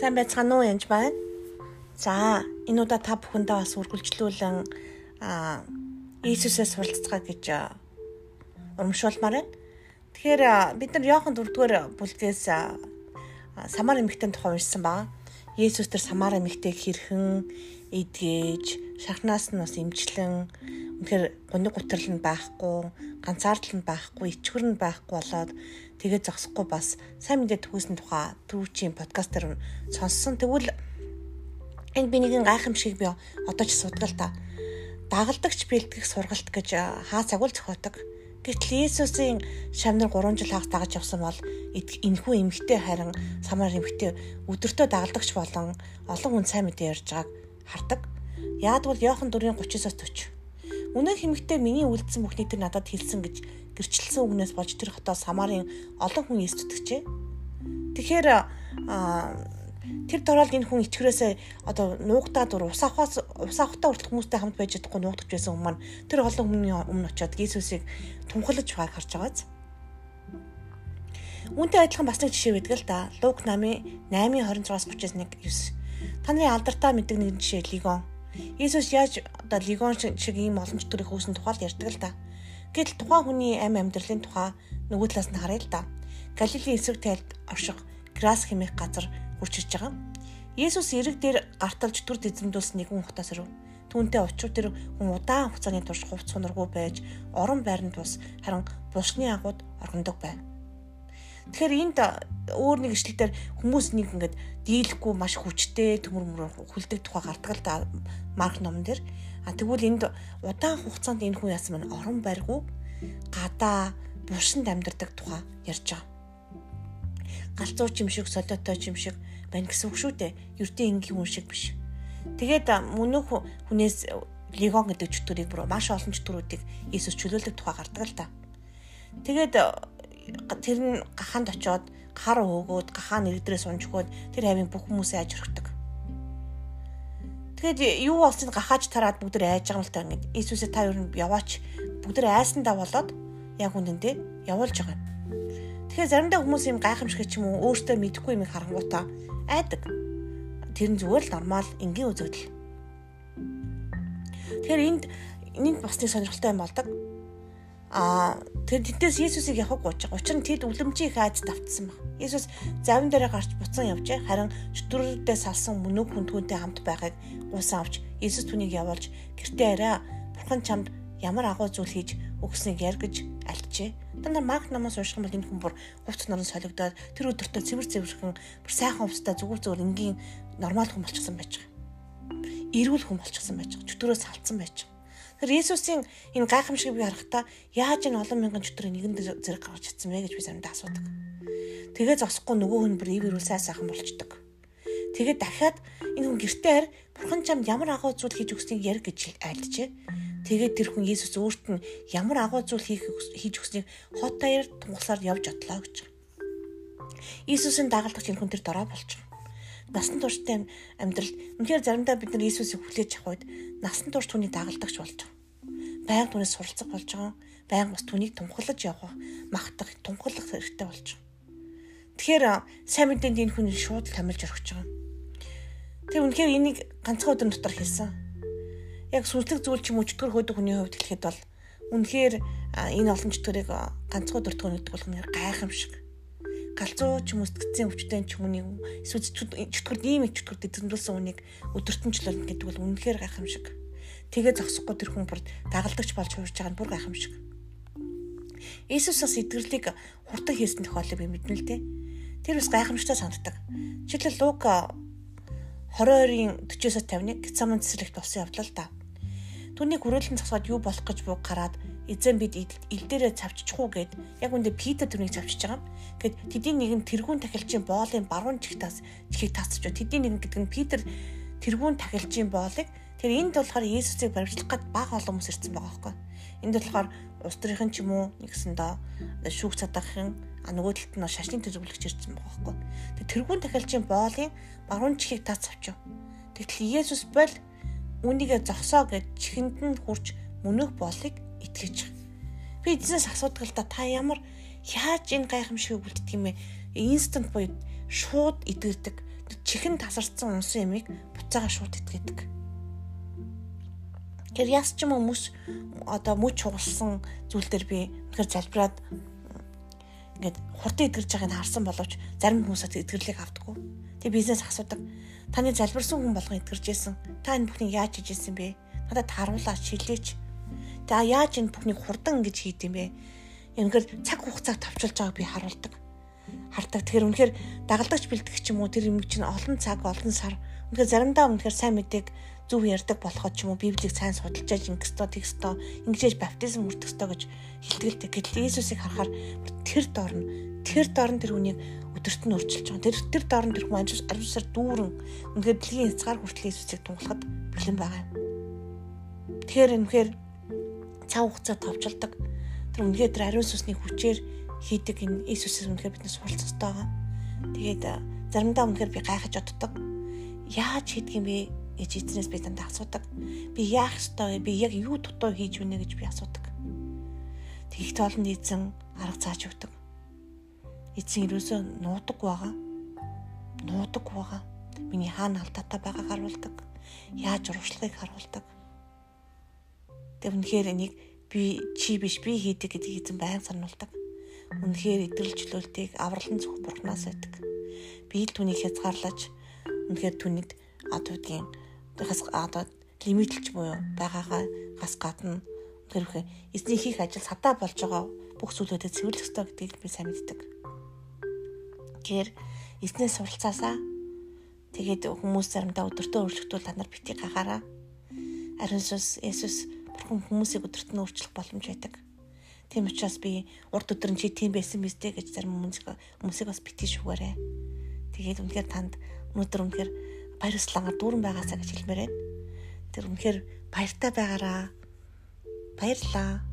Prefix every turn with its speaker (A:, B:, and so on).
A: Сайн байцгаана уу янж байна. За, энэ удаа та бүхэндээ бас үргэлжлүүлэн аа Иесусээс суралцгаа гэж урамшуулмаар байна. Тэгэхээр бид нар Иохан 4-р бүлгээс Самар эмэгтэй тухай уншсан байгаа. Есүс тэр Самар эмэгтэйг хэрхэн эдгэж, шахнаас нь бас имжлэн үнэхээр гуниг гутрал нь байхгүй, ганцаардал нь байхгүй, ичгэр нь байхгүй болоод тэгээ зогсохгүй бас сайн мэдээ төгөөсөн тухай түрүүчийн подкаст дээр сонссон. Тэгвэл энэ би нэгэн гайхамшиг би одоо ч судгал та. Дагалдагч бэлтгэх сургалт гэж хаа цагуул зохиодог. Гэтэл Иесусийн шамнар 3 жил хагас дагаж явсан бол энэхүү эмгтэй харин самар эмгтэй өдөртөө дагалдагч болон олон хүн сайн мэдээ ярьж байгааг хардаг. Яагтвэл Иохан 4:39-оос 40. Үнэн хэмэгтэй миний үлдсэн бүхний тэр надад хэлсэн гэж гэрчлсэн үгнээс болж тэр хотоо Самарын олон хүн эс зүтгэжээ. Тэгэхээр тэр доролд энэ хүн ичгэрээсээ одоо нуугдаа дур ус авахаас ус авахтаа хүртэл хүмүүстэй хамт байж чадахгүй нуугдаж байсан хүмүүс маань тэр олон хүмүүний өмнө очиод Иесусыг тунхаглаж байгааг харж байгааз. Үүнтэй адилхан бас нэг жишээ байдаг л да. Лук 8-ын 8:26-аас 39. Та нарын алдартай мэддэг нэг жишээ Лигон. Иесус яаж одоо Лигон шиг ийм олон төрлийн хөөсөн тухай ярьдаг л да. Гэтэл тухайн хүний амь амьдралын тухай нөгөө талаас нь харъя л да. Галилийн эсрэг тайлд орших Грас хэмээх газар ирж байгаа. Есүс эрэг дээр гарталж түр эзэмдүүлсэн нэгэн хотоос ирв. Түүнтэй очив тэр хүн удаан хугацааны турш хувц сунаргүй байж орон байрны тус харин булшны агууд оргондог байв. Тэгэхээр энд өөр нэг ишлэлээр хүмүүс нэг ингээд дийлэхгүй маш хүчтэй төмөр мөр хүлдэг тухай гардаг л да марк номон дээр. А тэгвэл энд удаан хугацаанд энэ хүн яасан маань орон байргуу гадаа булшинд амьдардаг тухай ярьж байгаа. Галзууч юм шиг, солиотой юм шиг байна гэсэн үг шүү дээ. Ердийн энгийн хүн шиг биш. Тэгээд мөнөх хүнээс легон гэдэг чөтгөрийг бүр маш олон чөтгөрүүдийг Иесус чөлөөлдөг тухай гардаг л да. Тэгээд тэр нь гаханд очоод гахаар өөгөөд гахаа нэрдрээс унжгоод тэр хавийн бүх хүмүүсээ аж өргөдөг. Тэгээд юу болсныг гахааж тараад бүгд айж байгаа юм л та ингэ. Иесусээ та юу яваач бүгд айсандаа болоод яг үнэндээ явуулж байгаа. Тэгэхээр заримдаа хүмүүс юм гайхамшиг ч юм уу өөртөө мэдэхгүй юм харангуутаа айдаг. Тэр нь зүгээр л нормал энгийн үзэгдэл. Тэгэхээр энд энд бас нэг сонирхолтой юм болдог. Аа тэр тэдээс Есүсийг явах гооч. Учир нь тэд үлэмжийн их айд давтсан баг. Есүс завин дээр гарч буцан явжээ. Харин чөтгөрөдөө салсан мөнөг хүн түүнтэй хамт байхыг гуйсан авч Есүс түүнийг явуулж гэртээ арай бурхан чамд ямар агуу зүйл хийж өгснэг яар гэж альчээ. Дандаа марк намаас унших юм бол энэ хүн бүр хувц норн солигдоод тэр өдөртөө цэвэр цэвэрхэн бүр сайхан хувцтай зүгээр зүгээр энгийн нормал хүн болчихсон байж байгаа. Эрүүл хүн болчихсон байж байгаа. Чөтгөрөөс салцсан байж байгаа. Тэр Есүсийн энэ гайхамшиг би харахтаа яаж энэ олон мянган чөтгөрийн нэгэн зэрэг гарч чадсан бэ гэж би заримдаа асуудаг. Тэгээ зогсохгүй нөгөө хүн бүр ив ирүүл сайн сайхан болчдөг. Тэгээ дахиад энэ хүн гэртээ харь бурхан чамд ямар агуу зүйл хийж өгснийг ярь гэж айлджээ. Тэгээд тэр хүн Есүс өөрт нь ямар агуу зүйл хийх хийж өгснийг хот даяар тунгалаар явж одлоо гэж. Иесусийн дагалдагч энэ хүн тэр дорой байгаа насан турштай амьдрал үнэхээр заримдаа бид нар Иесусыг хүлээж авах үед насан турш түүний дагалдагч болж байгаа. Баян түүнээс суралцах болж байгаа. Баян бас түүнийг тунхаглаж явах, магтах, тунхаглах хэрэгтэй болж байгаа. Тэгэхээр сайн мэдээнд энэ хүн шууд томилж орхиж байгаа. Тэр үнэхээр энийг ганцхан өдөр дотор хийсэн. Яг сүнслэг зүйл ч юм уу чөтгөр хөөдөг хүний хувьд хэлэхэд бол үнэхээр энэ олон чөтгөрийг ганцхан өдөр төгнөдөг болох нь гайхамшиг галзуу ч юм уу сэтгцэн өвчтөн ч юм уу эсвэл чөтгөрд ийм их чөтгөрд эзэмдүүлсэн хүнийг өдөртөнчлөл гэдэг бол үнэхээр гайхамшиг. Тэгээ зогсохгүй тэр хүн бүр дагалдагч болж хуурж байгаа нь бүр гайхамшиг. Иесус бас эдгэрлийг хурдан хийсэн тохиолдол би мэднэ л дээ. Тэр бас гайхамшигтай санагддаг. Жишээлбэл Лук 22-ын 40-оос 51 Гецаман цэцэрлэгт болсон явдал л да. Түүнийг хүрээлэн засгаад юу болох гэж бууг гараад эзэн бид ил дээрээ цавччихгүй гэд яг үндэ Питер түрнийг цавчиж байгаа. Гэт тэдний нэг нь тэргүүн тахилчийн боолын баруун чих тас чихийг тасч ба тэдний нэг гэдэг нь Питер тэргүүн тахилчийн боолыг тэр энд болохоор Иесусыг баримтлах гад баг олон хүмүүс ирсэн байгаа байхгүй. Энд болохоор улс төрийн ч юм уу нэгсэндээ шүүх цадахын а нөгөө талд нь шашны төлөвлөгч ирсэн байгаа байхгүй. Тэр тэргүүн тахилчийн боолын баруун чихийг тас авчив. Тэгтэл Иесус бол үнийгээ зогсоо гэж чихэнд нь хурж мөнөх боолыг итгэж. Би эзнээс асуудаг л да та ямар яаж энэ гайхамшигыг үлддэг юм бэ? Инстант буюу шууд идэрдэг чихэн тасарсан унсан ямиг буцаага шууд итгээдэг. Тэр яс ч юм уу мөс одоо мөч хугалсан зүйл дээр би үнэхээр залбираад ингээд хурдан эдгэрж байгааг нь харсан боловч зарим хүмүүсээс эдгэрлийг авдаггүй. Тэгээ бизнес асуудаг. Таны залбирсан хүн болгон эдгэрж исэн. Та энэ бүхнийг яаж хийж исэн бэ? Надад харуулаа шилээч. За яаж энэ бүхнийг хурдан ингэж хийд юм бэ? Үнэхээр цаг хугацааг товчулж байгааг би харуулдаг. Хардаг. Тэгэхээр үнэхээр дагалдагч бэлтгэх ч юм уу тэр юм чинь олон цаг, олон сар. Үнэхээр заримдаа үнэхээр сайн мэдээг зөв ярьдаг болоход ч юм уу Библийг сайн судалж яаж ингэстөө тэгстөө ингэж баптизм хүртэх ёстой гэж хэлтгэлтэй. Гэтэл Иесусыг харахаар тэр дорн тэр дорн тэр хүнийг өдөрт нь урьдчилж байгаа. Тэр тэр дорн тэр хүн ариусаар дүүрэн үнэхээр дэлхийн хязгаар хүртэл Иесусыг тунгалахад бэлэн байгаа юм. Тэгэхээр үнэхээр цав хугацаа товчилдог. Тэр үнэхээр тэр ариун сүсний хүчээр хийдэг энэ Иесусээс үнэхээр биднес суралцах хэрэгтэй байгаа. Тэгээд заримдаа үнэхээр би гайхаж боддог. Яаж хийдэг юм бэ? гэж эзнээс би дандаа асуудаг. Би яах ёстой вэ? Би яг юу дутуу хийж үнэ гэж би асуудаг. Тэгэх тоолнд эзэн арга зааж өгдөг. Эзэн юусоо нуудаг байгаа. Нуудаг байгаа. Миний хаана алдаатай байгааг харуулдаг. Яаж урагшлагыг харуулдаг. Тэг үнэхээр энийг би чи биш би хийдэг гэдгийг эзэн байн сануулдаг. Үнэхээр идэвхжлүүлтийг авралын зөвх бурхнаас байдаг. Би түүнийг хязгаарлаж үнэхээр түүнийд одоо үгдгийн хас одоо лимитлж буюу байгаагаа гас гадна их эзний хийх ажил садаа болж байгаа бүх зүйлүүдэд цэвэрлэх ёстой гэдгийг би сайн мэддэг. Тэгэхээр эзнээс суралцаасаа тэгээд хүмүүс заримдаа өдөртөө өөрчлөлтүүл та нар бити гахаараа ариун сүс Есүс бурхан хүмүүсийг өдөрт нь өөрчлөх боломж байдаг. Тийм учраас би урд өдөр нь чи тийм байсан биз дээ гэж зарим хүмүүсийг бас бити шүгээрээ. Тэгээд үнэхээр танд өнөөдөр үнэхээр баяр услангаар дүүрэн байгаасаа гэж хэлмээр байна. Тэр үнэхээр баяртай байгаараа. Баярлаа.